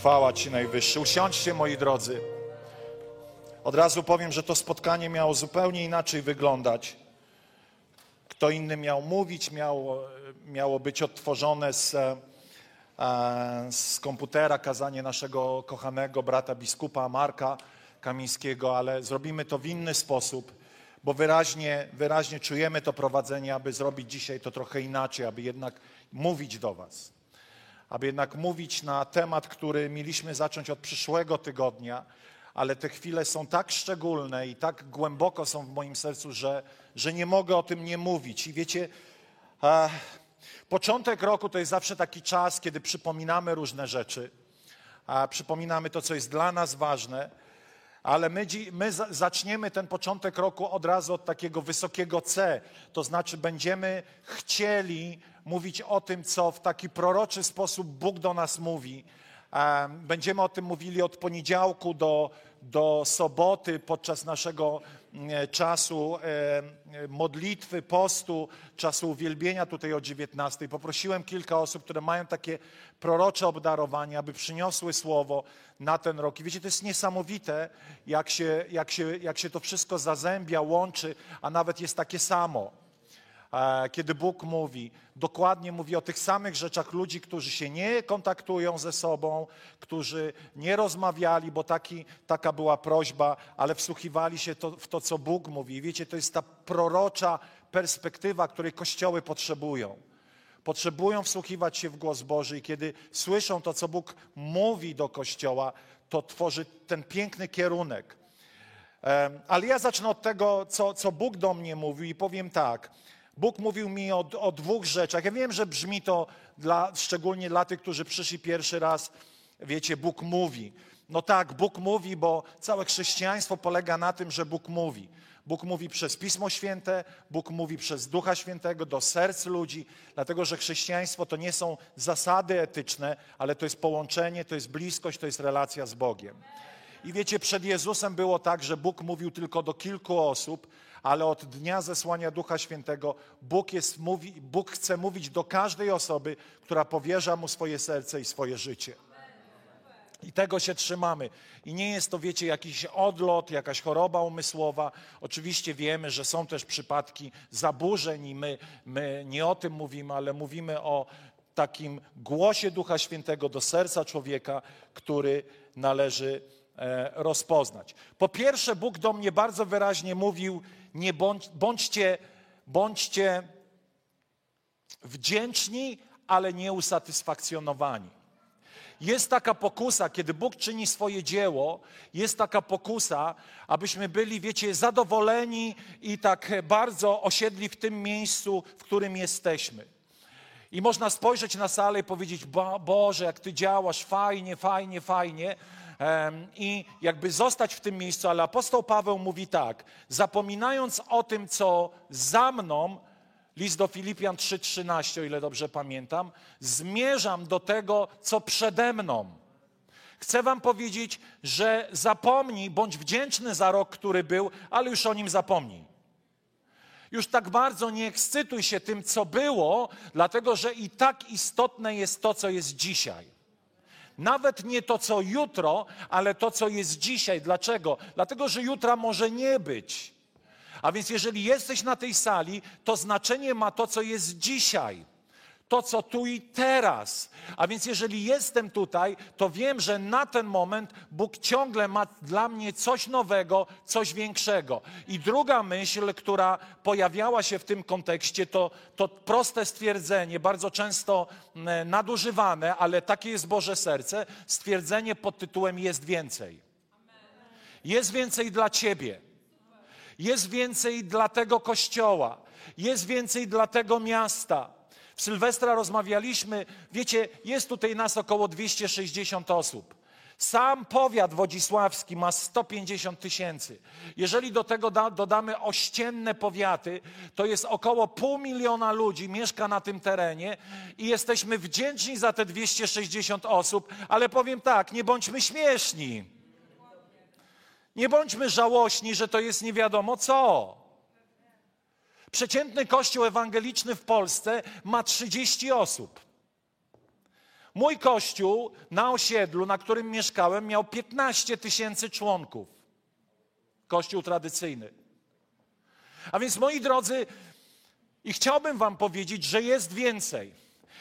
Chwała Ci Najwyższy. Usiądźcie, moi drodzy. Od razu powiem, że to spotkanie miało zupełnie inaczej wyglądać. Kto inny miał mówić, miało, miało być odtworzone z, e, z komputera kazanie naszego kochanego brata biskupa Marka Kamińskiego, ale zrobimy to w inny sposób, bo wyraźnie, wyraźnie czujemy to prowadzenie, aby zrobić dzisiaj to trochę inaczej, aby jednak mówić do Was aby jednak mówić na temat, który mieliśmy zacząć od przyszłego tygodnia, ale te chwile są tak szczególne i tak głęboko są w moim sercu, że, że nie mogę o tym nie mówić. I wiecie, e, początek roku to jest zawsze taki czas, kiedy przypominamy różne rzeczy, a przypominamy to, co jest dla nas ważne, ale my, my zaczniemy ten początek roku od razu od takiego wysokiego C, to znaczy będziemy chcieli mówić o tym, co w taki proroczy sposób Bóg do nas mówi. Będziemy o tym mówili od poniedziałku do, do soboty podczas naszego czasu e, modlitwy, postu, czasu uwielbienia tutaj o 19. Poprosiłem kilka osób, które mają takie prorocze obdarowanie, aby przyniosły słowo na ten rok. I wiecie, to jest niesamowite, jak się, jak się, jak się to wszystko zazębia, łączy, a nawet jest takie samo. E, kiedy Bóg mówi, dokładnie mówi o tych samych rzeczach ludzi, którzy się nie kontaktują ze sobą, którzy nie rozmawiali, bo taki, taka była prośba, ale wsłuchiwali się to, w to, co Bóg mówi. I wiecie, to jest ta prorocza perspektywa, której kościoły potrzebują. Potrzebują wsłuchiwać się w głos Boży i kiedy słyszą to, co Bóg mówi do kościoła, to tworzy ten piękny kierunek. Ale ja zacznę od tego, co, co Bóg do mnie mówił i powiem tak. Bóg mówił mi o, o, dwóch rzeczach. Ja wiem, że brzmi to dla, szczególnie dla tych, którzy przyszli pierwszy raz. Wiecie, Bóg mówi. No tak, Bóg mówi, bo całe chrześcijaństwo polega na tym, że Bóg mówi. Bóg mówi przez Pismo Święte, Bóg mówi przez Ducha Świętego do serc ludzi, dlatego że chrześcijaństwo to nie są zasady etyczne, ale to jest połączenie, to jest bliskość, to jest relacja z Bogiem. I wiecie, przed Jezusem było tak, że Bóg mówił tylko do kilku osób, ale od dnia zesłania Ducha Świętego Bóg, jest, mówi, Bóg chce mówić do każdej osoby, która powierza Mu swoje serce i swoje życie. I tego się trzymamy. I nie jest to, wiecie, jakiś odlot, jakaś choroba umysłowa. Oczywiście wiemy, że są też przypadki zaburzeń i my, my nie o tym mówimy, ale mówimy o takim głosie Ducha Świętego do serca człowieka, który należy e, rozpoznać. Po pierwsze, Bóg do mnie bardzo wyraźnie mówił, nie bądź, bądźcie, bądźcie wdzięczni, ale nie usatysfakcjonowani. Jest taka pokusa, kiedy Bóg czyni swoje dzieło, jest taka pokusa, abyśmy byli, wiecie, zadowoleni i tak bardzo osiedli w tym miejscu, w którym jesteśmy. I można spojrzeć na salę i powiedzieć: Boże, jak Ty działasz, fajnie, fajnie, fajnie i jakby zostać w tym miejscu, ale apostoł Paweł mówi tak, zapominając o tym, co za mną, list do Filipian 3:13, o ile dobrze pamiętam, zmierzam do tego, co przede mną. Chcę wam powiedzieć, że zapomnij, bądź wdzięczny za rok, który był, ale już o nim zapomnij. Już tak bardzo nie ekscytuj się tym, co było, dlatego że i tak istotne jest to, co jest dzisiaj. Nawet nie to, co jutro, ale to, co jest dzisiaj. Dlaczego? Dlatego, że jutra może nie być. A więc jeżeli jesteś na tej sali, to znaczenie ma to, co jest dzisiaj to, co tu i teraz. A więc jeżeli jestem tutaj, to wiem, że na ten moment Bóg ciągle ma dla mnie coś nowego, coś większego. I druga myśl, która pojawiała się w tym kontekście, to, to proste stwierdzenie, bardzo często nadużywane, ale takie jest Boże serce, stwierdzenie pod tytułem jest więcej. Jest więcej dla Ciebie. Jest więcej dla tego kościoła. Jest więcej dla tego miasta Sylwestra rozmawialiśmy, wiecie, jest tutaj nas około 260 osób. Sam powiat wodzisławski ma 150 tysięcy. Jeżeli do tego da, dodamy ościenne powiaty, to jest około pół miliona ludzi mieszka na tym terenie i jesteśmy wdzięczni za te 260 osób, ale powiem tak, nie bądźmy śmieszni. Nie bądźmy żałośni, że to jest nie wiadomo co. Przeciętny kościół ewangeliczny w Polsce ma 30 osób. Mój kościół na osiedlu, na którym mieszkałem, miał 15 tysięcy członków. Kościół tradycyjny. A więc, moi drodzy, i chciałbym Wam powiedzieć, że jest więcej.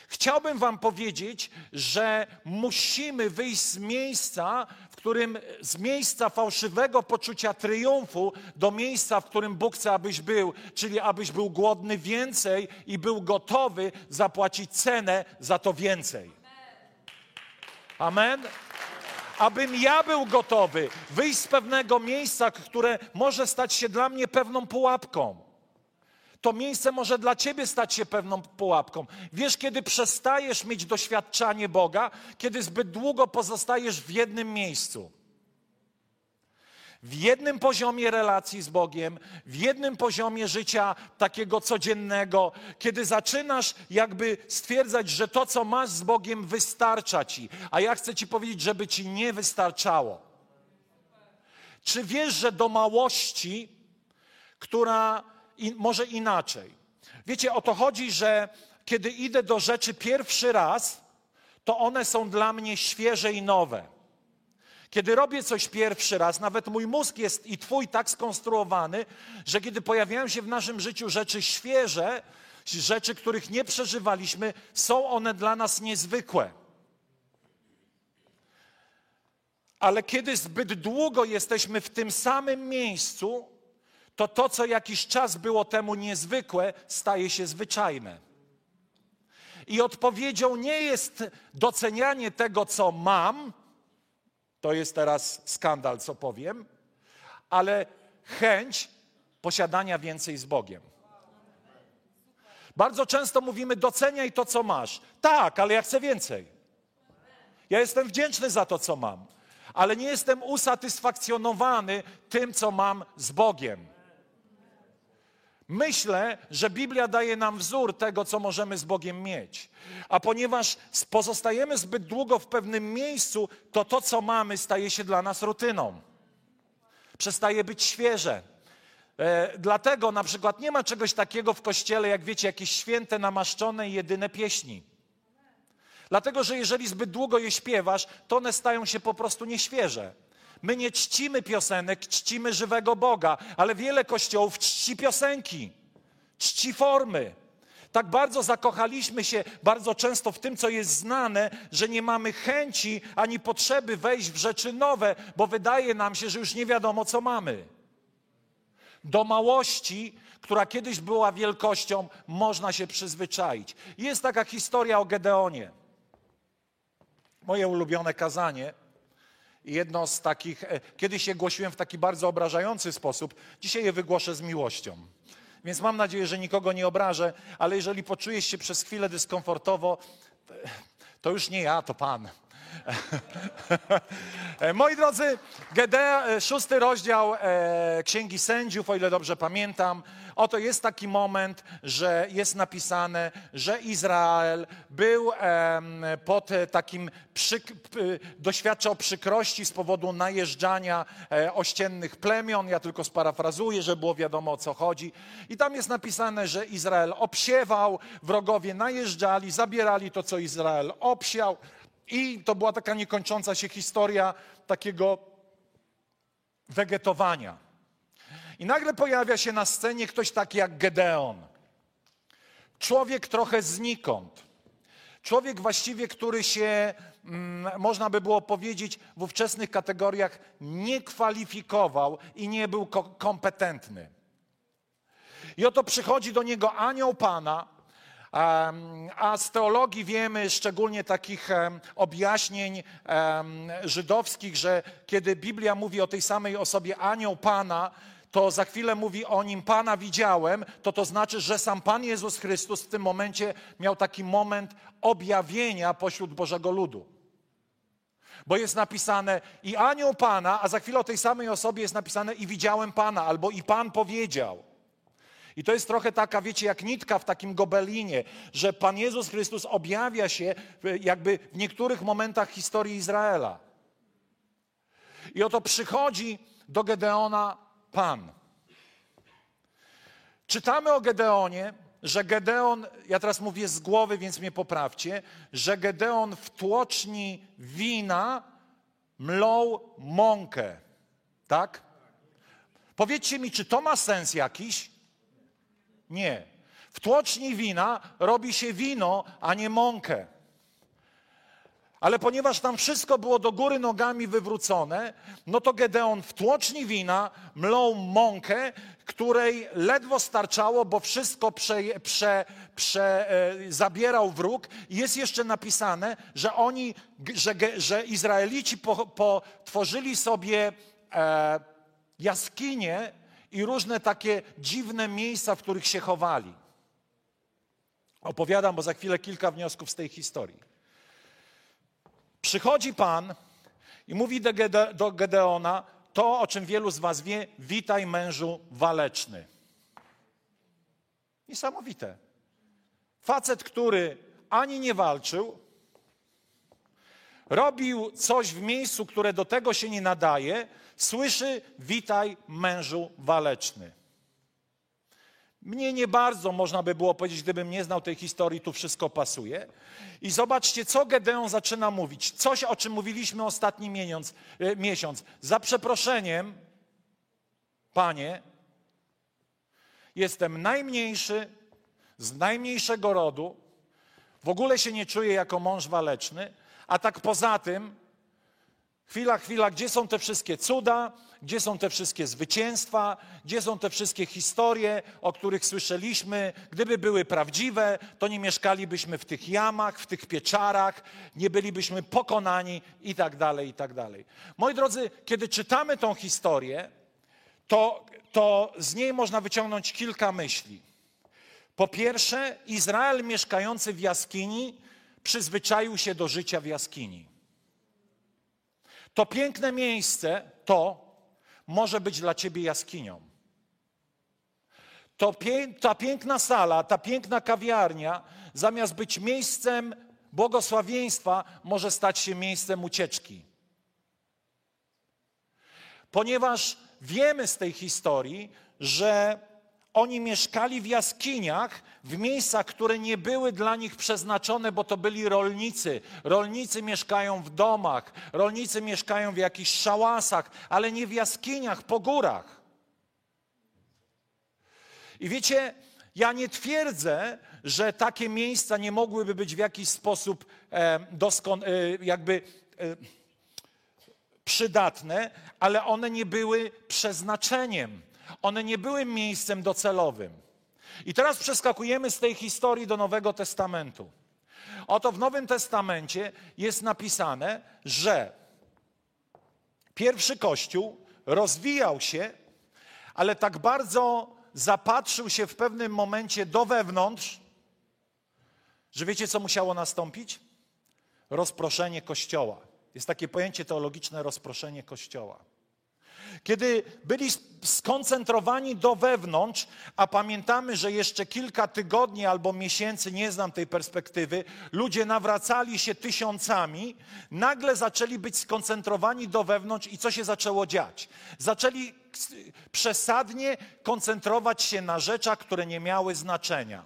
Chciałbym Wam powiedzieć, że musimy wyjść z miejsca, którym z miejsca fałszywego poczucia triumfu do miejsca, w którym Bóg chce, abyś był, czyli abyś był głodny więcej i był gotowy zapłacić cenę za to więcej. Amen. Abym ja był gotowy wyjść z pewnego miejsca, które może stać się dla mnie pewną pułapką. To miejsce może dla ciebie stać się pewną pułapką. Wiesz, kiedy przestajesz mieć doświadczanie Boga, kiedy zbyt długo pozostajesz w jednym miejscu w jednym poziomie relacji z Bogiem, w jednym poziomie życia takiego codziennego, kiedy zaczynasz jakby stwierdzać, że to, co masz z Bogiem, wystarcza ci, a ja chcę ci powiedzieć, żeby ci nie wystarczało. Czy wiesz, że do małości, która in, może inaczej. Wiecie, o to chodzi, że kiedy idę do rzeczy pierwszy raz, to one są dla mnie świeże i nowe. Kiedy robię coś pierwszy raz, nawet mój mózg jest i twój tak skonstruowany, że kiedy pojawiają się w naszym życiu rzeczy świeże, rzeczy, których nie przeżywaliśmy, są one dla nas niezwykłe. Ale kiedy zbyt długo jesteśmy w tym samym miejscu, to to, co jakiś czas było temu niezwykłe, staje się zwyczajne. I odpowiedzią nie jest docenianie tego, co mam, to jest teraz skandal, co powiem, ale chęć posiadania więcej z Bogiem. Bardzo często mówimy: doceniaj to, co masz. Tak, ale ja chcę więcej. Ja jestem wdzięczny za to, co mam, ale nie jestem usatysfakcjonowany tym, co mam z Bogiem. Myślę, że Biblia daje nam wzór tego, co możemy z Bogiem mieć. A ponieważ pozostajemy zbyt długo w pewnym miejscu, to to, co mamy, staje się dla nas rutyną. Przestaje być świeże. E, dlatego na przykład nie ma czegoś takiego w kościele, jak wiecie, jakieś święte, namaszczone i jedyne pieśni. Dlatego, że jeżeli zbyt długo je śpiewasz, to one stają się po prostu nieświeże. My nie czcimy piosenek, czcimy żywego Boga, ale wiele kościołów czci piosenki, czci formy. Tak bardzo zakochaliśmy się bardzo często w tym, co jest znane, że nie mamy chęci ani potrzeby wejść w rzeczy nowe, bo wydaje nam się, że już nie wiadomo, co mamy. Do małości, która kiedyś była wielkością, można się przyzwyczaić. Jest taka historia o Gedeonie. Moje ulubione kazanie jedno z takich, e, kiedyś je głosiłem w taki bardzo obrażający sposób, dzisiaj je wygłoszę z miłością. Więc mam nadzieję, że nikogo nie obrażę, ale jeżeli poczujesz się przez chwilę dyskomfortowo, to już nie ja, to Pan. E, moi drodzy, Gedea, e, szósty rozdział e, Księgi Sędziów, o ile dobrze pamiętam, oto jest taki moment, że jest napisane, że Izrael był pod takim, przyk, doświadczał przykrości z powodu najeżdżania ościennych plemion. Ja tylko sparafrazuję, żeby było wiadomo o co chodzi. I tam jest napisane, że Izrael obsiewał, wrogowie najeżdżali, zabierali to, co Izrael obsiał. I to była taka niekończąca się historia takiego wegetowania. I nagle pojawia się na scenie ktoś taki jak Gedeon. Człowiek trochę znikąd. Człowiek właściwie, który się, mm, można by było powiedzieć, w ówczesnych kategoriach nie kwalifikował i nie był kompetentny. I oto przychodzi do niego anioł Pana, a z teologii wiemy, szczególnie takich objaśnień żydowskich, że kiedy Biblia mówi o tej samej osobie anioł Pana, to za chwilę mówi o nim Pana widziałem, to to znaczy, że sam Pan Jezus Chrystus w tym momencie miał taki moment objawienia pośród Bożego ludu. Bo jest napisane i anioł Pana, a za chwilę o tej samej osobie jest napisane i widziałem Pana, albo i Pan powiedział. I to jest trochę taka, wiecie, jak nitka w takim gobelinie, że Pan Jezus Chrystus objawia się jakby w niektórych momentach historii Izraela. I oto przychodzi do Gedeona Pan. Czytamy o Gedeonie, że Gedeon, ja teraz mówię z głowy, więc mnie poprawcie, że Gedeon w tłoczni wina mlął mąkę. Tak? Powiedzcie mi, czy to ma sens jakiś? Nie. W tłoczni wina robi się wino, a nie mąkę. Ale ponieważ tam wszystko było do góry nogami wywrócone, no to Gedeon w tłoczni wina mlął mąkę, której ledwo starczało, bo wszystko prze, prze, prze, e, zabierał wróg. Jest jeszcze napisane, że oni, że, że Izraelici po, potworzyli sobie e, jaskinie i różne takie dziwne miejsca, w których się chowali. Opowiadam, bo za chwilę kilka wniosków z tej historii. Przychodzi Pan i mówi do, Gede, do Gedeona to, o czym wielu z Was wie: witaj mężu waleczny. Niesamowite. Facet, który ani nie walczył, robił coś w miejscu, które do tego się nie nadaje, słyszy: Witaj, mężu waleczny. Mnie nie bardzo można by było powiedzieć, gdybym nie znał tej historii, tu wszystko pasuje. I zobaczcie, co Gedeon zaczyna mówić. Coś, o czym mówiliśmy ostatni miesiąc. E, miesiąc. Za przeproszeniem, panie, jestem najmniejszy, z najmniejszego rodu, w ogóle się nie czuję jako mąż waleczny, a tak poza tym Chwila, chwila, gdzie są te wszystkie cuda, gdzie są te wszystkie zwycięstwa, gdzie są te wszystkie historie, o których słyszeliśmy? Gdyby były prawdziwe, to nie mieszkalibyśmy w tych jamach, w tych pieczarach, nie bylibyśmy pokonani i tak dalej, i tak dalej. Moi drodzy, kiedy czytamy tą historię, to, to z niej można wyciągnąć kilka myśli. Po pierwsze, Izrael mieszkający w jaskini przyzwyczaił się do życia w jaskini. To piękne miejsce, to może być dla ciebie jaskinią. To ta piękna sala, ta piękna kawiarnia, zamiast być miejscem błogosławieństwa, może stać się miejscem ucieczki. Ponieważ wiemy z tej historii, że oni mieszkali w jaskiniach, w miejscach, które nie były dla nich przeznaczone, bo to byli rolnicy. Rolnicy mieszkają w domach, rolnicy mieszkają w jakichś szałasach, ale nie w jaskiniach, po górach. I wiecie, ja nie twierdzę, że takie miejsca nie mogłyby być w jakiś sposób e, doskon, e, jakby e, przydatne, ale one nie były przeznaczeniem. One nie były miejscem docelowym. I teraz przeskakujemy z tej historii do Nowego Testamentu. Oto w Nowym Testamencie jest napisane, że pierwszy Kościół rozwijał się, ale tak bardzo zapatrzył się w pewnym momencie do wewnątrz, że wiecie, co musiało nastąpić? Rozproszenie Kościoła. Jest takie pojęcie teologiczne rozproszenie Kościoła. Kiedy byli skoncentrowani do wewnątrz, a pamiętamy, że jeszcze kilka tygodni albo miesięcy, nie znam tej perspektywy, ludzie nawracali się tysiącami, nagle zaczęli być skoncentrowani do wewnątrz i co się zaczęło dziać? Zaczęli przesadnie koncentrować się na rzeczach, które nie miały znaczenia.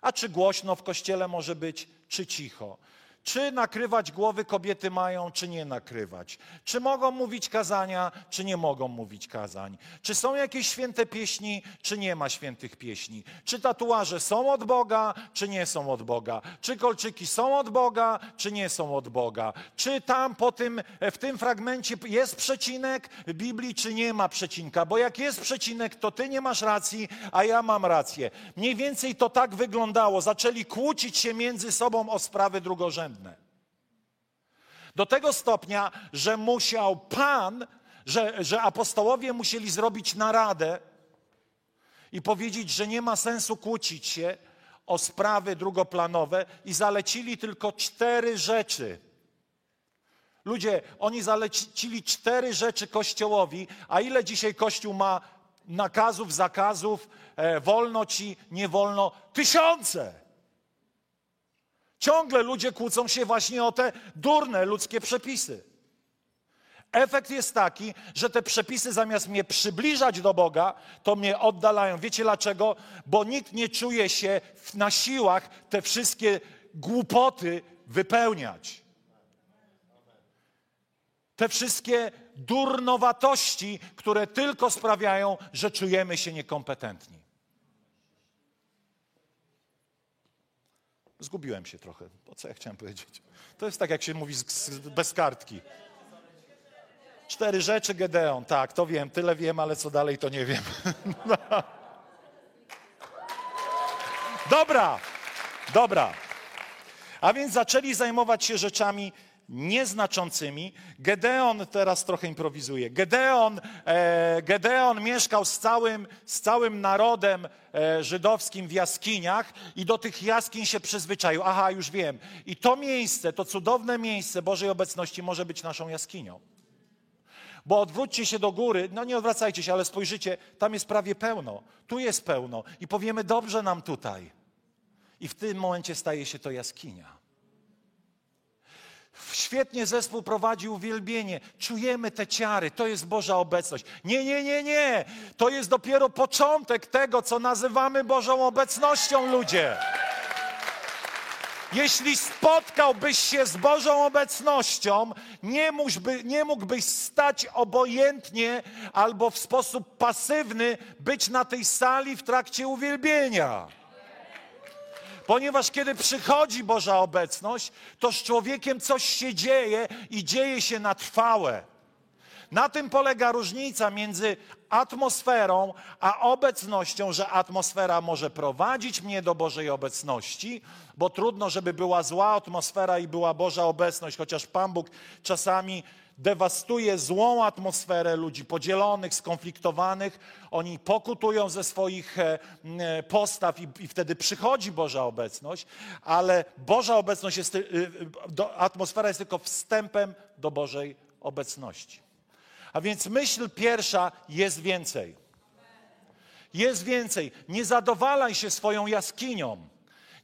A czy głośno w kościele może być, czy cicho? Czy nakrywać głowy kobiety mają, czy nie nakrywać? Czy mogą mówić kazania, czy nie mogą mówić kazań? Czy są jakieś święte pieśni, czy nie ma świętych pieśni? Czy tatuaże są od Boga, czy nie są od Boga? Czy kolczyki są od Boga, czy nie są od Boga? Czy tam po tym, w tym fragmencie jest przecinek Biblii, czy nie ma przecinka? Bo jak jest przecinek, to ty nie masz racji, a ja mam rację. Mniej więcej to tak wyglądało. Zaczęli kłócić się między sobą o sprawy drugorzędne. Do tego stopnia, że musiał Pan że, że apostołowie musieli zrobić naradę i powiedzieć, że nie ma sensu kłócić się o sprawy drugoplanowe i zalecili tylko cztery rzeczy. Ludzie, oni zalecili cztery rzeczy Kościołowi, a ile dzisiaj Kościół ma nakazów, zakazów, e, wolno ci, nie wolno? Tysiące! Ciągle ludzie kłócą się właśnie o te durne ludzkie przepisy. Efekt jest taki, że te przepisy zamiast mnie przybliżać do Boga, to mnie oddalają. Wiecie dlaczego? Bo nikt nie czuje się na siłach te wszystkie głupoty wypełniać. Te wszystkie durnowatości, które tylko sprawiają, że czujemy się niekompetentni. Zgubiłem się trochę. Po co ja chciałem powiedzieć? To jest tak, jak się mówi z, z, bez kartki. Cztery rzeczy Gedeon, tak, to wiem, tyle wiem, ale co dalej to nie wiem. dobra, dobra. A więc zaczęli zajmować się rzeczami nieznaczącymi. Gedeon, teraz trochę improwizuje, Gedeon, e, Gedeon mieszkał z całym, z całym narodem e, żydowskim w jaskiniach i do tych jaskiń się przyzwyczaił. Aha, już wiem. I to miejsce, to cudowne miejsce Bożej obecności może być naszą jaskinią. Bo odwróćcie się do góry, no nie odwracajcie się, ale spojrzycie, tam jest prawie pełno, tu jest pełno i powiemy, dobrze nam tutaj. I w tym momencie staje się to jaskinia. Świetnie zespół prowadzi uwielbienie. Czujemy te ciary. To jest Boża obecność. Nie, nie, nie, nie. To jest dopiero początek tego, co nazywamy Bożą obecnością, ludzie. Jeśli spotkałbyś się z Bożą obecnością, nie, mógłby, nie mógłbyś stać obojętnie albo w sposób pasywny być na tej sali w trakcie uwielbienia. Ponieważ kiedy przychodzi Boża obecność, to z człowiekiem coś się dzieje i dzieje się na trwałe. Na tym polega różnica między atmosferą a obecnością, że atmosfera może prowadzić mnie do Bożej obecności, bo trudno, żeby była zła atmosfera i była Boża obecność, chociaż Pan Bóg czasami dewastuje złą atmosferę ludzi podzielonych, skonfliktowanych. Oni pokutują ze swoich e, e, postaw i, i wtedy przychodzi Boża obecność, ale Boża obecność jest, e, atmosfera jest tylko wstępem do Bożej obecności. A więc myśl pierwsza jest więcej. Jest więcej. Nie zadowalaj się swoją jaskinią.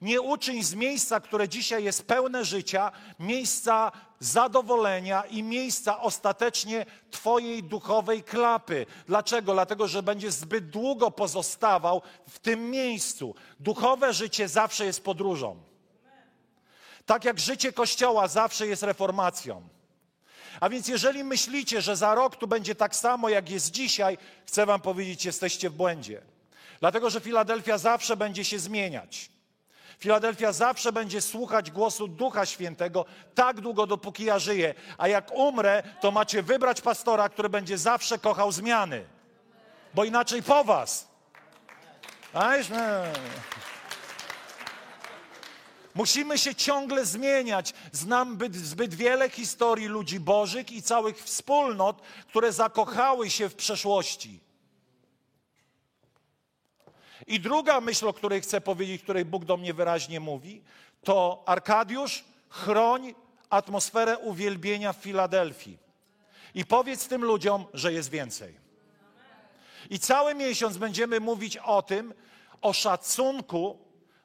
Nie uczyń z miejsca, które dzisiaj jest pełne życia, miejsca zadowolenia i miejsca ostatecznie Twojej duchowej klapy. Dlaczego? Dlatego, że będziesz zbyt długo pozostawał w tym miejscu. Duchowe życie zawsze jest podróżą. Tak jak życie Kościoła zawsze jest reformacją. A więc jeżeli myślicie, że za rok tu będzie tak samo, jak jest dzisiaj, chcę wam powiedzieć, jesteście w błędzie. Dlatego, że Filadelfia zawsze będzie się zmieniać. Filadelfia zawsze będzie słuchać głosu Ducha Świętego tak długo, dopóki ja żyję. A jak umrę, to macie wybrać pastora, który będzie zawsze kochał zmiany. Bo inaczej po was. Musimy się ciągle zmieniać. Znam zbyt wiele historii ludzi bożych i całych wspólnot, które zakochały się w przeszłości. I druga myśl, o której chcę powiedzieć, której Bóg do mnie wyraźnie mówi, to Arkadiusz, chroń atmosferę uwielbienia w Filadelfii. I powiedz tym ludziom, że jest więcej. I cały miesiąc będziemy mówić o tym, o szacunku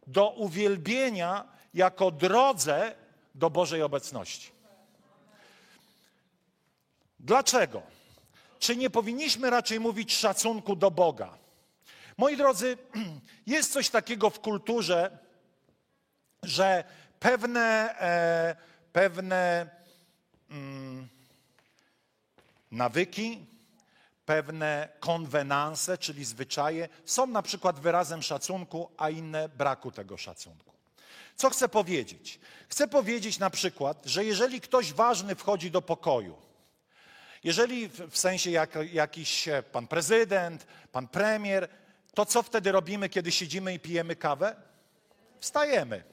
do uwielbienia jako drodze do Bożej obecności. Dlaczego? Czy nie powinniśmy raczej mówić szacunku do Boga? Moi drodzy, jest coś takiego w kulturze, że pewne, e, pewne mm, nawyki, pewne konwenanse, czyli zwyczaje, są na przykład wyrazem szacunku, a inne braku tego szacunku. Co chcę powiedzieć? Chcę powiedzieć na przykład, że jeżeli ktoś ważny wchodzi do pokoju, jeżeli w sensie jak, jakiś pan prezydent, pan premier, to co wtedy robimy, kiedy siedzimy i pijemy kawę? Wstajemy.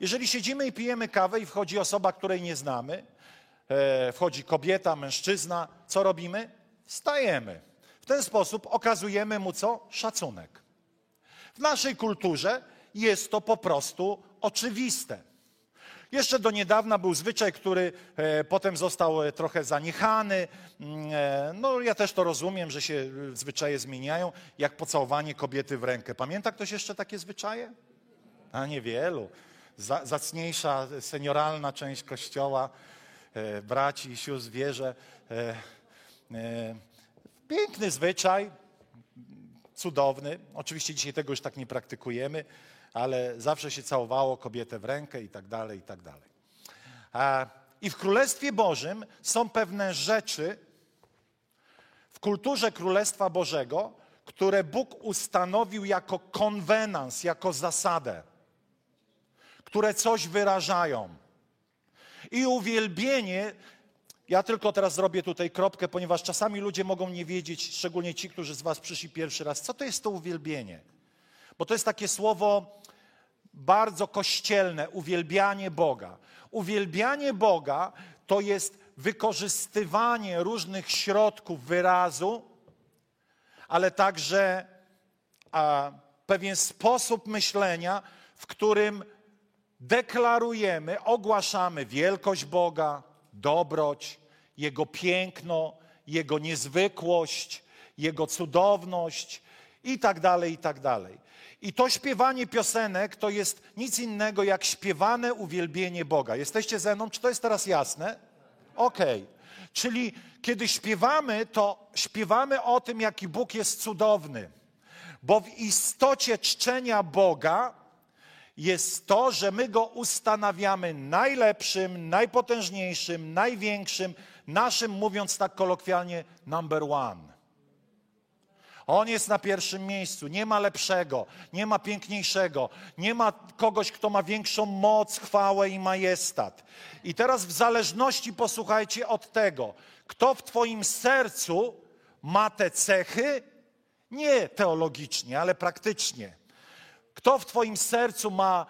Jeżeli siedzimy i pijemy kawę i wchodzi osoba, której nie znamy, e, wchodzi kobieta, mężczyzna, co robimy? Stajemy. W ten sposób okazujemy mu co? Szacunek. W naszej kulturze jest to po prostu oczywiste. Jeszcze do niedawna był zwyczaj, który e, potem został e, trochę zaniechany. Mm, e, no ja też to rozumiem, że się zwyczaje zmieniają, jak pocałowanie kobiety w rękę. Pamięta ktoś jeszcze takie zwyczaje? A niewielu. Za, zacniejsza, senioralna część kościoła, braci i sióstr wierzę. Piękny zwyczaj, cudowny. Oczywiście dzisiaj tego już tak nie praktykujemy, ale zawsze się całowało kobietę w rękę i tak dalej, i tak dalej. I w Królestwie Bożym są pewne rzeczy w kulturze Królestwa Bożego, które Bóg ustanowił jako konwenans, jako zasadę, które coś wyrażają. I uwielbienie ja tylko teraz zrobię tutaj kropkę, ponieważ czasami ludzie mogą nie wiedzieć, szczególnie ci, którzy z Was przyszli pierwszy raz, co to jest to uwielbienie. Bo to jest takie słowo bardzo kościelne, uwielbianie Boga. Uwielbianie Boga to jest wykorzystywanie różnych środków wyrazu, ale także a, pewien sposób myślenia, w którym deklarujemy, ogłaszamy wielkość Boga, dobroć, Jego piękno, Jego niezwykłość, Jego cudowność i tak dalej, i tak dalej. I to śpiewanie piosenek to jest nic innego jak śpiewane uwielbienie Boga. Jesteście ze mną? Czy to jest teraz jasne? Okej. Okay. Czyli kiedy śpiewamy, to śpiewamy o tym, jaki Bóg jest cudowny. Bo w istocie czczenia Boga jest to, że my go ustanawiamy najlepszym, najpotężniejszym, największym, naszym, mówiąc tak kolokwialnie, number one. On jest na pierwszym miejscu, nie ma lepszego, nie ma piękniejszego, nie ma kogoś, kto ma większą moc, chwałę i majestat. I teraz w zależności, posłuchajcie, od tego, kto w Twoim sercu ma te cechy, nie teologicznie, ale praktycznie kto w Twoim sercu ma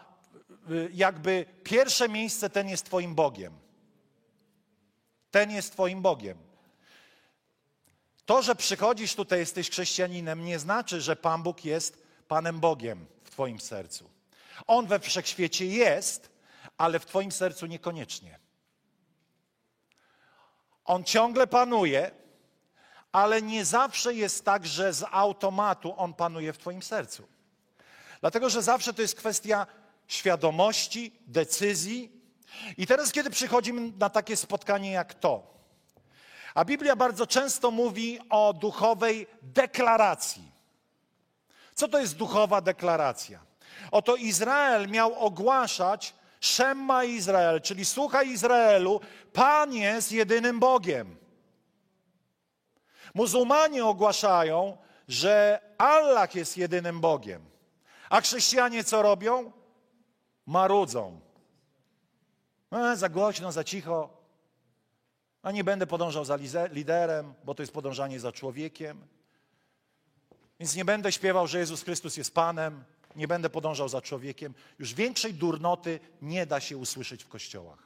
y, jakby pierwsze miejsce, ten jest Twoim Bogiem. Ten jest Twoim Bogiem. To, że przychodzisz tutaj, jesteś chrześcijaninem, nie znaczy, że Pan Bóg jest Panem Bogiem w Twoim sercu. On we wszechświecie jest, ale w Twoim sercu niekoniecznie. On ciągle panuje, ale nie zawsze jest tak, że z automatu On panuje w Twoim sercu. Dlatego, że zawsze to jest kwestia świadomości, decyzji. I teraz, kiedy przychodzimy na takie spotkanie jak to, a Biblia bardzo często mówi o duchowej deklaracji. Co to jest duchowa deklaracja? Oto Izrael miał ogłaszać Szemma Izrael, czyli słuchaj Izraelu, Pan jest jedynym Bogiem. Muzułmanie ogłaszają, że Allah jest jedynym Bogiem. A chrześcijanie co robią? Marudzą. E, za głośno, za cicho. A nie będę podążał za liderem, bo to jest podążanie za człowiekiem. Więc nie będę śpiewał, że Jezus Chrystus jest Panem. Nie będę podążał za człowiekiem. Już większej durnoty nie da się usłyszeć w kościołach.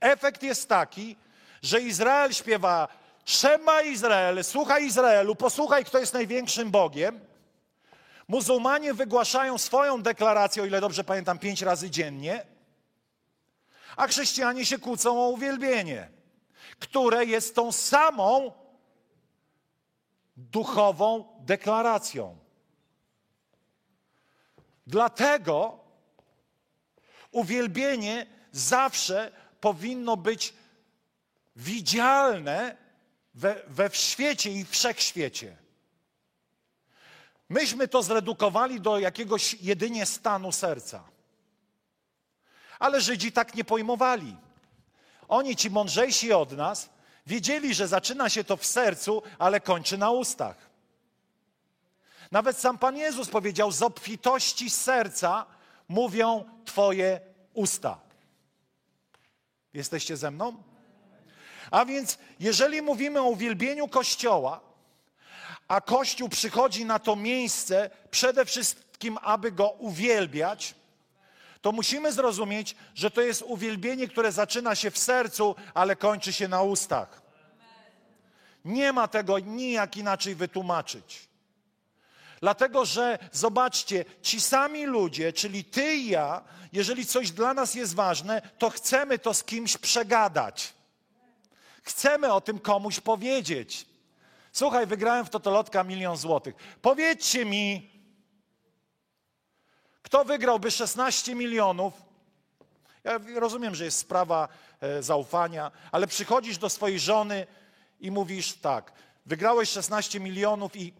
Efekt jest taki, że Izrael śpiewa Szema Izrael, słuchaj Izraelu, posłuchaj, kto jest największym Bogiem. Muzułmanie wygłaszają swoją deklarację, o ile dobrze pamiętam, pięć razy dziennie, a chrześcijanie się kłócą o uwielbienie, które jest tą samą duchową deklaracją. Dlatego uwielbienie zawsze powinno być widzialne we, we świecie i wszechświecie. Myśmy to zredukowali do jakiegoś jedynie stanu serca. Ale Żydzi tak nie pojmowali. Oni, ci mądrzejsi od nas, wiedzieli, że zaczyna się to w sercu, ale kończy na ustach. Nawet sam Pan Jezus powiedział: Z obfitości serca mówią Twoje usta. Jesteście ze mną? A więc, jeżeli mówimy o uwielbieniu Kościoła, a Kościół przychodzi na to miejsce przede wszystkim, aby go uwielbiać, to musimy zrozumieć, że to jest uwielbienie, które zaczyna się w sercu, ale kończy się na ustach. Nie ma tego nijak inaczej wytłumaczyć. Dlatego, że zobaczcie, ci sami ludzie, czyli ty i ja, jeżeli coś dla nas jest ważne, to chcemy to z kimś przegadać. Chcemy o tym komuś powiedzieć. Słuchaj, wygrałem w Totolotka milion złotych. Powiedzcie mi, kto wygrałby 16 milionów? Ja rozumiem, że jest sprawa e, zaufania, ale przychodzisz do swojej żony i mówisz tak, wygrałeś 16 milionów i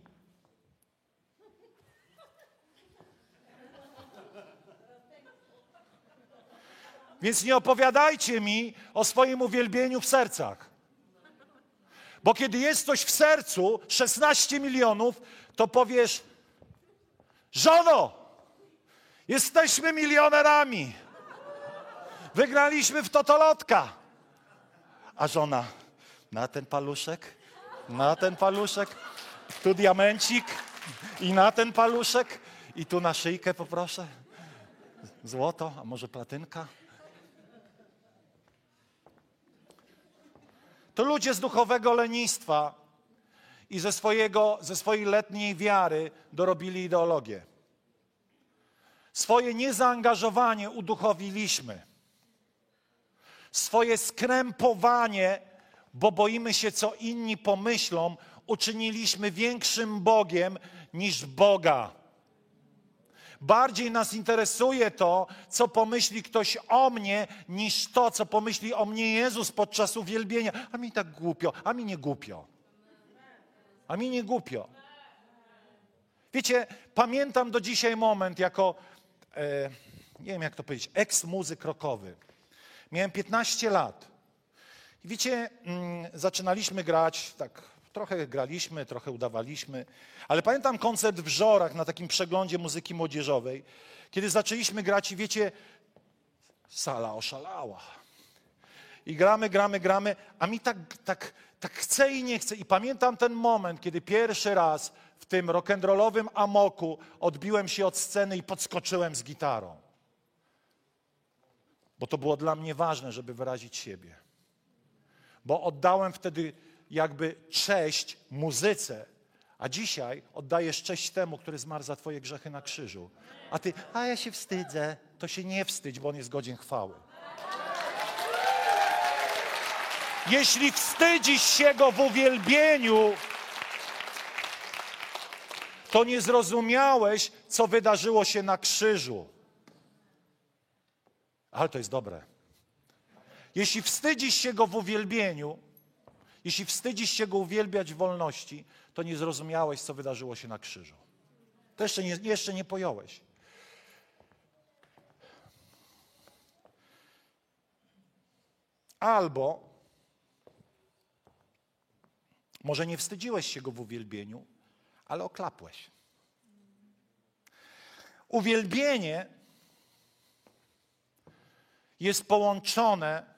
Więc nie opowiadajcie mi o swoim uwielbieniu w sercach. Bo kiedy jest coś w sercu, 16 milionów, to powiesz, żono, jesteśmy milionerami. Wygraliśmy w totolotka. A żona, na ten paluszek, na ten paluszek, tu diamencik i na ten paluszek i tu na szyjkę poproszę. Złoto, a może platynka? To ludzie z duchowego lenistwa i ze, swojego, ze swojej letniej wiary dorobili ideologię. Swoje niezaangażowanie uduchowiliśmy. Swoje skrępowanie, bo boimy się, co inni pomyślą, uczyniliśmy większym Bogiem niż Boga. Bardziej nas interesuje to, co pomyśli ktoś o mnie, niż to, co pomyśli o mnie Jezus podczas uwielbienia. A mi tak głupio, a mi nie głupio. A mi nie głupio. Wiecie, pamiętam do dzisiaj moment jako, nie wiem jak to powiedzieć, eks-muzyk rockowy. Miałem 15 lat. I wiecie, mm, zaczynaliśmy grać tak Trochę graliśmy, trochę udawaliśmy, ale pamiętam koncert w Żorach na takim przeglądzie muzyki młodzieżowej, kiedy zaczęliśmy grać i wiecie, sala oszalała. I gramy, gramy, gramy, a mi tak, tak, tak chce i nie chce. I pamiętam ten moment, kiedy pierwszy raz w tym rock'n'rollowym amoku odbiłem się od sceny i podskoczyłem z gitarą. Bo to było dla mnie ważne, żeby wyrazić siebie. Bo oddałem wtedy jakby cześć muzyce, a dzisiaj oddajesz cześć temu, który zmarł za twoje grzechy na krzyżu. A ty, a ja się wstydzę. To się nie wstydź, bo on jest godzien chwały. Jeśli wstydzisz się go w uwielbieniu, to nie zrozumiałeś, co wydarzyło się na krzyżu. Ale to jest dobre. Jeśli wstydzisz się go w uwielbieniu, jeśli wstydzisz się Go uwielbiać w wolności, to nie zrozumiałeś, co wydarzyło się na krzyżu. To jeszcze nie, jeszcze nie pojąłeś. Albo może nie wstydziłeś się Go w uwielbieniu, ale oklapłeś. Uwielbienie jest połączone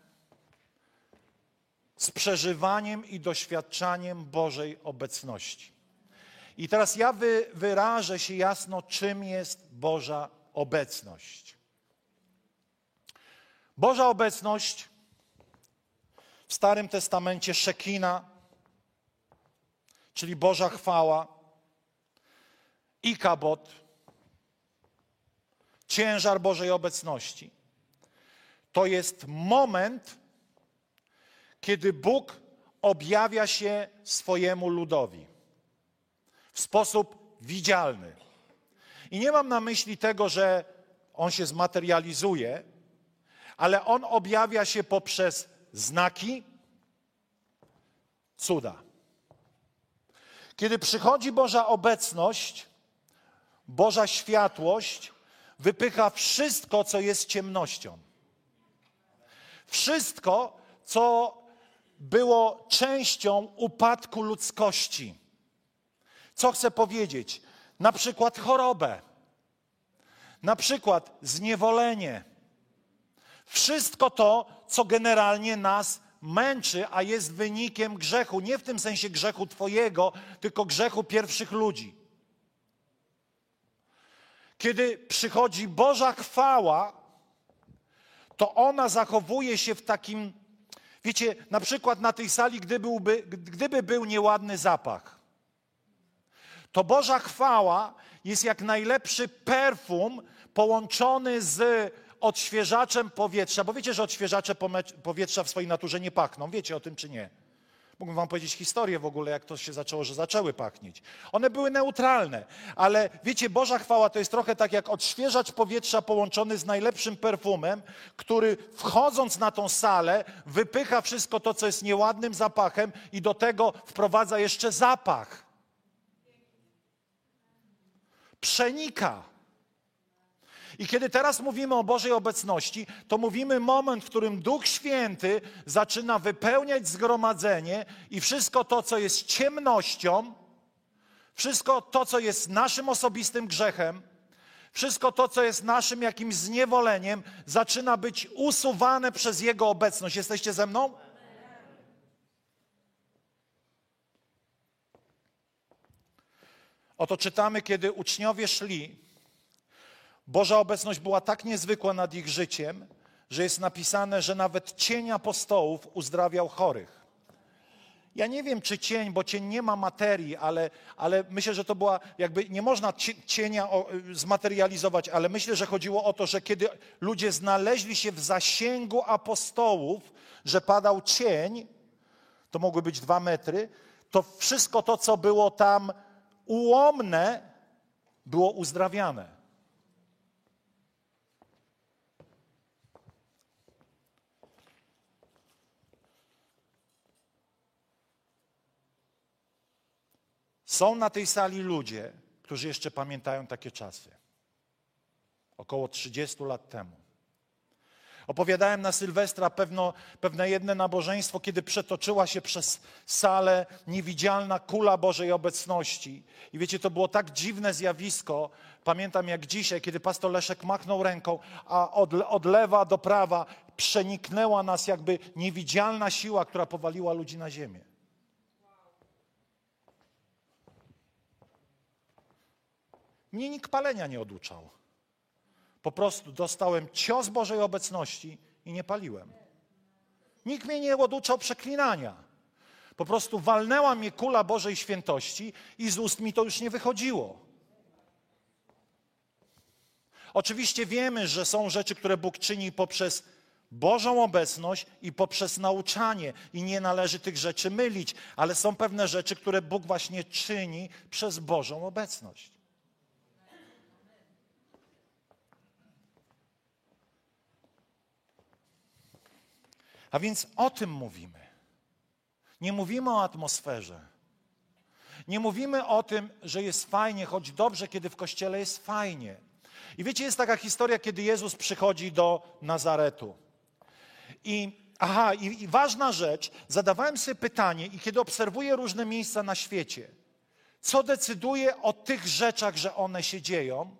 z przeżywaniem i doświadczaniem Bożej obecności. I teraz ja wy, wyrażę się jasno, czym jest Boża obecność. Boża obecność w Starym Testamencie Szekina, czyli Boża chwała, i kabot, ciężar Bożej obecności. To jest moment, kiedy Bóg objawia się swojemu ludowi w sposób widzialny. I nie mam na myśli tego, że on się zmaterializuje, ale on objawia się poprzez znaki, cuda. Kiedy przychodzi Boża obecność, Boża światłość wypycha wszystko, co jest ciemnością. Wszystko, co było częścią upadku ludzkości. Co chcę powiedzieć? Na przykład chorobę, na przykład zniewolenie. Wszystko to, co generalnie nas męczy, a jest wynikiem grzechu. Nie w tym sensie grzechu Twojego, tylko grzechu pierwszych ludzi. Kiedy przychodzi Boża chwała, to ona zachowuje się w takim, wiecie, na przykład na tej sali, gdyby, był nieładny zapach, to Boża chwała jest jak najlepszy perfum połączony z odświeżaczem powietrza, bo wiecie, że odświeżacze powietrza w swojej naturze nie pachną. Wiecie o tym czy nie? Mógłbym wam powiedzieć historię w ogóle, jak to się zaczęło, że zaczęły pachnieć. One były neutralne, ale wiecie, Boża chwała to jest trochę tak jak odświeżacz powietrza połączony z najlepszym perfumem, który wchodząc na tą salę wypycha wszystko to, co jest nieładnym zapachem i do tego wprowadza jeszcze zapach. Przenika. I kiedy teraz mówimy o Bożej obecności, to mówimy moment, w którym Duch Święty zaczyna wypełniać zgromadzenie i wszystko to, co jest ciemnością, wszystko to, co jest naszym osobistym grzechem, wszystko to, co jest naszym jakimś zniewoleniem, zaczyna być usuwane przez Jego obecność. Jesteście ze mną? Oto czytamy, kiedy uczniowie szli Boża obecność była tak niezwykła nad ich życiem, że jest napisane, że nawet cień apostołów uzdrawiał chorych. Ja nie wiem, czy cień, bo cień nie ma materii, ale, ale myślę, że to była jakby, nie można cienia zmaterializować, ale myślę, że chodziło o to, że kiedy ludzie znaleźli się w zasięgu apostołów, że padał cień, to mogły być dwa metry, to wszystko to, co było tam ułomne, było uzdrawiane. Są na tej sali ludzie, którzy jeszcze pamiętają takie czasy. Około 30 lat temu. Opowiadałem na Sylwestra pewno, pewne jedno nabożeństwo, kiedy przetoczyła się przez salę niewidzialna kula Bożej obecności. I wiecie, to było tak dziwne zjawisko. Pamiętam jak dzisiaj, kiedy pastor Leszek machnął ręką, a od, od lewa do prawa przeniknęła nas jakby niewidzialna siła, która powaliła ludzi na ziemię. Mnie nikt palenia nie oduczał. Po prostu dostałem cios Bożej obecności i nie paliłem. Nikt mnie nie oduczał przeklinania. Po prostu walnęła mnie kula Bożej świętości i z ust mi to już nie wychodziło. Oczywiście wiemy, że są rzeczy, które Bóg czyni poprzez Bożą obecność i poprzez nauczanie, i nie należy tych rzeczy mylić, ale są pewne rzeczy, które Bóg właśnie czyni przez Bożą obecność. A więc o tym mówimy. Nie mówimy o atmosferze. Nie mówimy o tym, że jest fajnie, choć dobrze, kiedy w kościele jest fajnie. I wiecie, jest taka historia, kiedy Jezus przychodzi do Nazaretu. I aha, i, i ważna rzecz, zadawałem sobie pytanie, i kiedy obserwuję różne miejsca na świecie, co decyduje o tych rzeczach, że one się dzieją,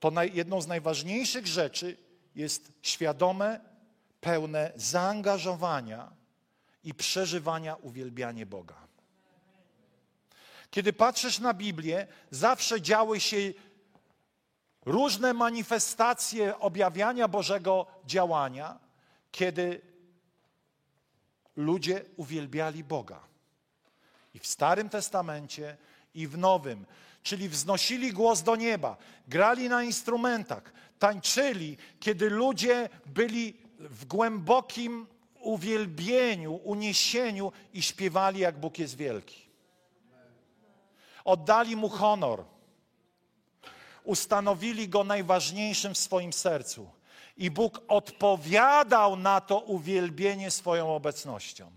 to naj, jedną z najważniejszych rzeczy jest świadome pełne zaangażowania i przeżywania uwielbianie Boga. Kiedy patrzysz na Biblię, zawsze działy się różne manifestacje objawiania Bożego działania, kiedy ludzie uwielbiali Boga. I w Starym Testamencie, i w Nowym. Czyli wznosili głos do nieba, grali na instrumentach, tańczyli, kiedy ludzie byli w głębokim uwielbieniu, uniesieniu i śpiewali, jak Bóg jest wielki. Oddali Mu honor. Ustanowili Go najważniejszym w swoim sercu. I Bóg odpowiadał na to uwielbienie swoją obecnością.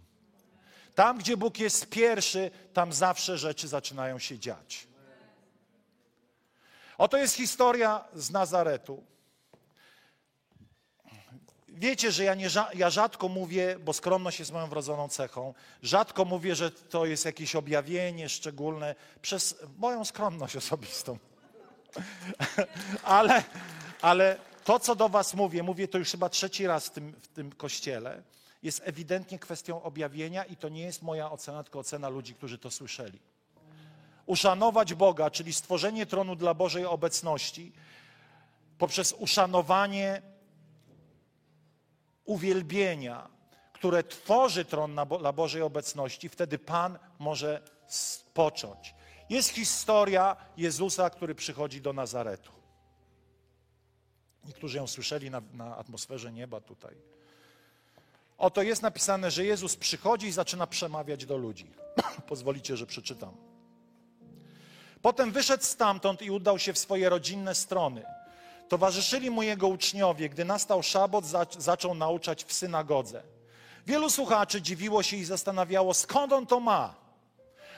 Tam, gdzie Bóg jest pierwszy, tam zawsze rzeczy zaczynają się dziać. Oto jest historia z Nazaretu. Wiecie, że ja, nie, ja rzadko mówię, bo skromność jest moją wrodzoną cechą, rzadko mówię, że to jest jakieś objawienie szczególne przez moją skromność osobistą. ale, ale to, co do Was mówię, mówię to już chyba trzeci raz w tym, w tym kościele, jest ewidentnie kwestią objawienia i to nie jest moja ocena, tylko ocena ludzi, którzy to słyszeli. Uszanować Boga, czyli stworzenie tronu dla Bożej obecności, poprzez uszanowanie uwielbienia, które tworzy tron dla Bożej obecności, wtedy Pan może spocząć. Jest historia Jezusa, który przychodzi do Nazaretu. Niektórzy ją słyszeli na, na atmosferze nieba tutaj. Oto jest napisane, że Jezus przychodzi i zaczyna przemawiać do ludzi. Pozwolicie, że przeczytam. Potem wyszedł stamtąd i udał się w swoje rodzinne strony. Towarzyszyli mu jego uczniowie. Gdy nastał szabot, za, zaczął nauczać w synagodze. Wielu słuchaczy dziwiło się i zastanawiało, skąd on to ma.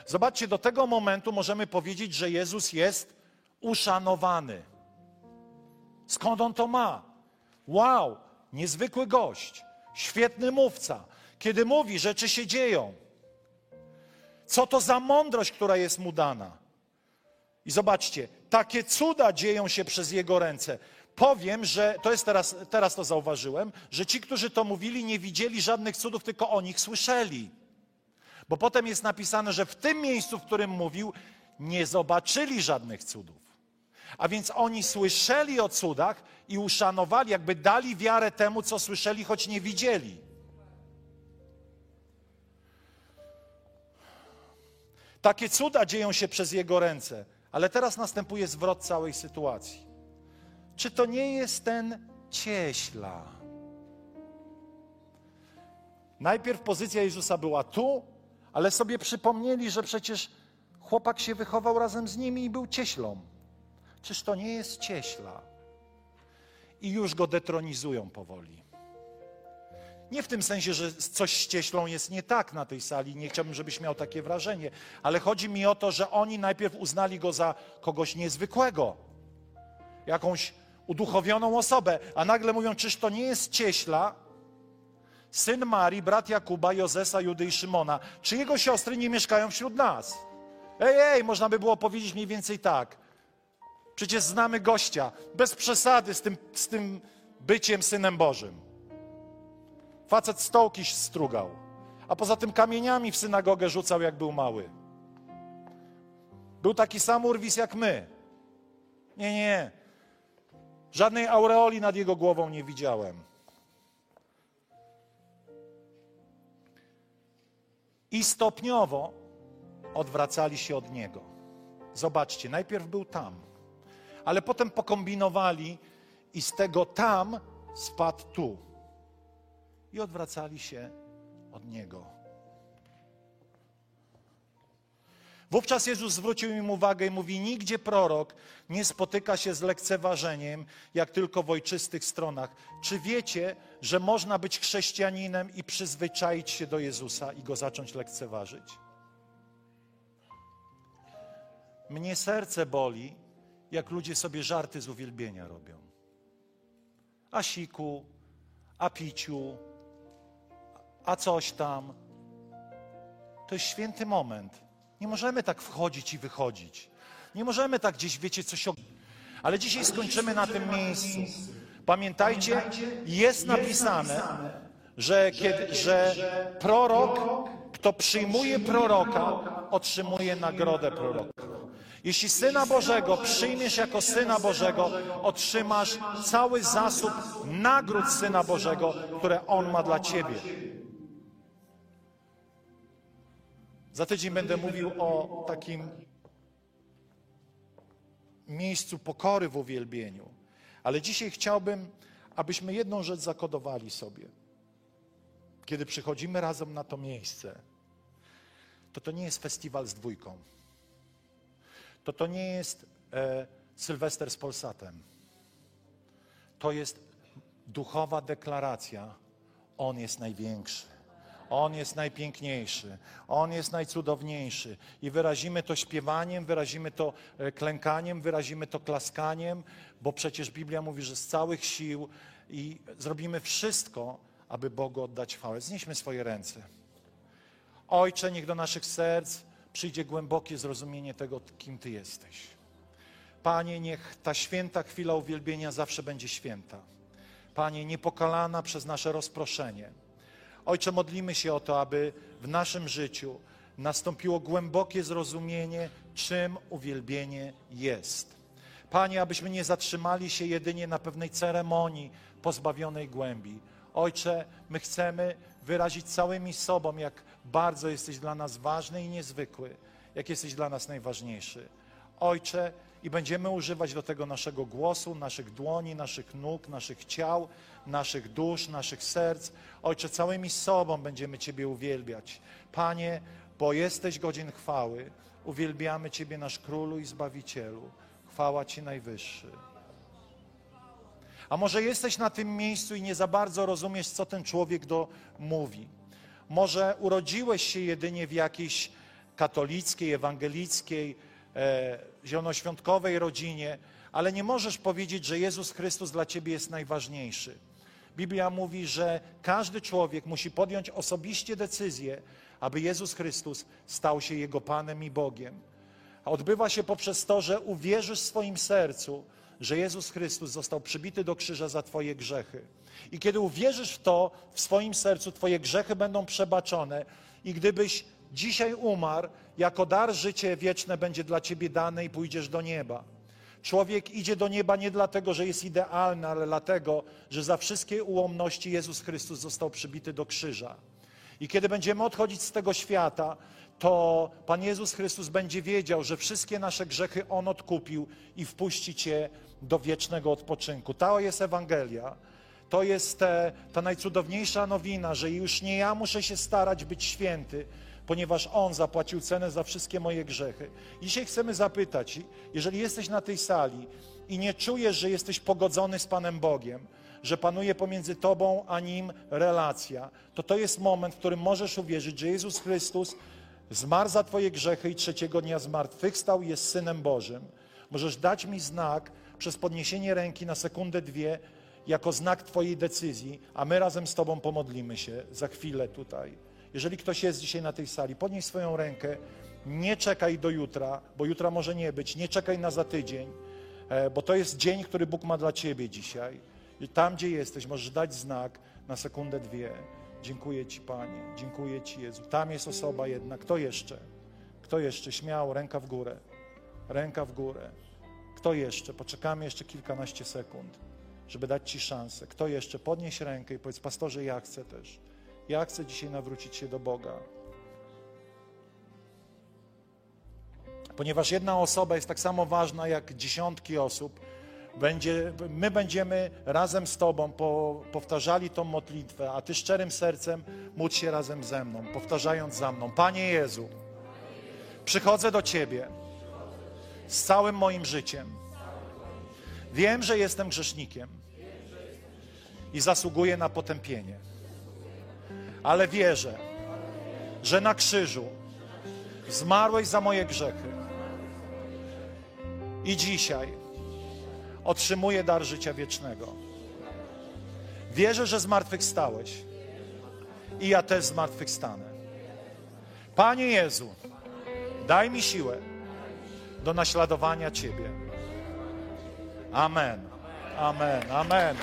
Zobaczcie, do tego momentu możemy powiedzieć, że Jezus jest uszanowany. Skąd on to ma? Wow, niezwykły gość, świetny mówca. Kiedy mówi, rzeczy się dzieją. Co to za mądrość, która jest mu dana? I zobaczcie, takie cuda dzieją się przez jego ręce. Powiem, że to jest teraz, teraz to zauważyłem, że ci, którzy to mówili, nie widzieli żadnych cudów, tylko o nich słyszeli. Bo potem jest napisane, że w tym miejscu, w którym mówił, nie zobaczyli żadnych cudów. A więc oni słyszeli o cudach i uszanowali, jakby dali wiarę temu, co słyszeli, choć nie widzieli. Takie cuda dzieją się przez jego ręce, ale teraz następuje zwrot całej sytuacji. Czy to nie jest ten cieśla? Najpierw pozycja Jezusa była tu, ale sobie przypomnieli, że przecież chłopak się wychował razem z nimi i był cieślą. Czyż to nie jest cieśla? I już go detronizują powoli. Nie w tym sensie, że coś z cieślą jest nie tak na tej sali, nie chciałbym, żebyś miał takie wrażenie, ale chodzi mi o to, że oni najpierw uznali go za kogoś niezwykłego, jakąś uduchowioną osobę, a nagle mówią, czyż to nie jest cieśla, syn Marii, brat Jakuba, Jozesa, Judy i Szymona, czy jego siostry nie mieszkają wśród nas? Ej, ej, można by było powiedzieć mniej więcej tak. Przecież znamy gościa, bez przesady z tym, z tym byciem synem Bożym. Facet stołki strugał, a poza tym kamieniami w synagogę rzucał, jak był mały. Był taki sam urwis jak my. Nie, nie. Żadnej aureoli nad jego głową nie widziałem. I stopniowo odwracali się od niego. Zobaczcie, najpierw był tam, ale potem pokombinowali i z tego tam spadł tu. I odwracali się od niego. Wówczas Jezus zwrócił im uwagę i mówi: Nigdzie prorok nie spotyka się z lekceważeniem, jak tylko w ojczystych stronach. Czy wiecie, że można być chrześcijaninem i przyzwyczaić się do Jezusa i go zacząć lekceważyć? Mnie serce boli, jak ludzie sobie żarty z uwielbienia robią. A siku, a piciu, a coś tam. To jest święty moment. Nie możemy tak wchodzić i wychodzić. Nie możemy tak gdzieś, wiecie, coś. Ale dzisiaj skończymy na tym miejscu. Pamiętajcie, jest napisane, że, kiedy, że prorok, kto przyjmuje proroka, otrzymuje nagrodę proroka. Jeśli Syna Bożego przyjmiesz jako Syna Bożego, otrzymasz cały zasób nagród Syna Bożego, które On ma dla Ciebie. Za tydzień będę mówił o takim miejscu pokory w uwielbieniu. Ale dzisiaj chciałbym, abyśmy jedną rzecz zakodowali sobie. Kiedy przychodzimy razem na to miejsce, to to nie jest festiwal z dwójką. To to nie jest e, Sylwester z Polsatem. To jest duchowa deklaracja. On jest największy. On jest najpiękniejszy, On jest najcudowniejszy. I wyrazimy to śpiewaniem, wyrazimy to e, klękaniem, wyrazimy to klaskaniem, bo przecież Biblia mówi, że z całych sił i zrobimy wszystko, aby Bogu oddać chwałę. Znieśmy swoje ręce. Ojcze, niech do naszych serc przyjdzie głębokie zrozumienie tego, kim Ty jesteś. Panie, niech ta święta chwila uwielbienia zawsze będzie święta. Panie, niepokalana przez nasze rozproszenie Ojcze, modlimy się o to, aby w naszym życiu nastąpiło głębokie zrozumienie, czym uwielbienie jest. Panie, abyśmy nie zatrzymali się jedynie na pewnej ceremonii pozbawionej głębi. Ojcze, my chcemy wyrazić całymi sobą, jak bardzo jesteś dla nas ważny i niezwykły, jak jesteś dla nas najważniejszy. Ojcze, i będziemy używać do tego naszego głosu, naszych dłoni, naszych nóg, naszych ciał, naszych dusz, naszych serc. Ojcze, całymi sobą będziemy Ciebie uwielbiać. Panie, bo jesteś godzin chwały, uwielbiamy Ciebie, nasz Królu i Zbawicielu. Chwała Ci najwyższy. A może jesteś na tym miejscu i nie za bardzo rozumiesz, co ten człowiek do mówi. Może urodziłeś się jedynie w jakiejś katolickiej, ewangelickiej, e, zielonoświątkowej rodzinie, ale nie możesz powiedzieć, że Jezus Chrystus dla ciebie jest najważniejszy. Biblia mówi, że każdy człowiek musi podjąć osobiście decyzję, aby Jezus Chrystus stał się Jego Panem i Bogiem. A odbywa się poprzez to, że uwierzysz w swoim sercu, że Jezus Chrystus został przybity do krzyża za Twoje grzechy. I kiedy uwierzysz w to, w swoim sercu, Twoje grzechy będą przebaczone. I gdybyś dzisiaj umarł, jako dar życie wieczne będzie dla Ciebie dane i pójdziesz do nieba. Człowiek idzie do nieba nie dlatego, że jest idealny, ale dlatego, że za wszystkie ułomności Jezus Chrystus został przybity do krzyża. I kiedy będziemy odchodzić z tego świata, to Pan Jezus Chrystus będzie wiedział, że wszystkie nasze grzechy On odkupił i wpuści Cię do wiecznego odpoczynku. Ta jest Ewangelia. To jest te, ta najcudowniejsza nowina, że już nie ja muszę się starać być święty, ponieważ On zapłacił cenę za wszystkie moje grzechy. Dzisiaj chcemy zapytać, jeżeli jesteś na tej sali i nie czujesz, że jesteś pogodzony z Panem Bogiem, że panuje pomiędzy Tobą a Nim relacja, to to jest moment, w którym możesz uwierzyć, że Jezus Chrystus zmarł za Twoje grzechy i trzeciego dnia zmartwychwstał i jest Synem Bożym. Możesz dać mi znak przez podniesienie ręki na sekundę, dwie, jako znak Twojej decyzji, a my razem z Tobą pomodlimy się za chwilę tutaj. Jeżeli ktoś jest dzisiaj na tej sali, podnieś swoją rękę, nie czekaj do jutra, bo jutra może nie być, nie czekaj na za tydzień, e, bo to jest dzień, który Bóg ma dla Ciebie dzisiaj. I tam, gdzie jesteś, możesz dać znak na sekundę, dwie. Dziękuję Ci, Panie, dziękuję Ci, Jezu. Tam jest osoba jedna. Kto jeszcze? Kto jeszcze? Śmiało, ręka w górę. Ręka w górę. Kto jeszcze? Poczekamy jeszcze kilkanaście sekund, żeby dać Ci szansę. Kto jeszcze? Podnieś rękę i powiedz, pastorze, ja chcę też. Ja chcę dzisiaj nawrócić się do Boga. Ponieważ jedna osoba jest tak samo ważna jak dziesiątki osób, będzie, my będziemy razem z Tobą po, powtarzali tą modlitwę, a Ty szczerym sercem módl się razem ze mną, powtarzając za mną. Panie Jezu, przychodzę do Ciebie z całym moim życiem. Wiem, że jestem grzesznikiem i zasługuję na potępienie ale wierzę, że na krzyżu zmarłeś za moje grzechy. I dzisiaj otrzymuję dar życia wiecznego. Wierzę, że zmartwychwstałeś i ja też zmartwychwstanę. Panie Jezu, daj mi siłę do naśladowania Ciebie. Amen. Amen. Amen.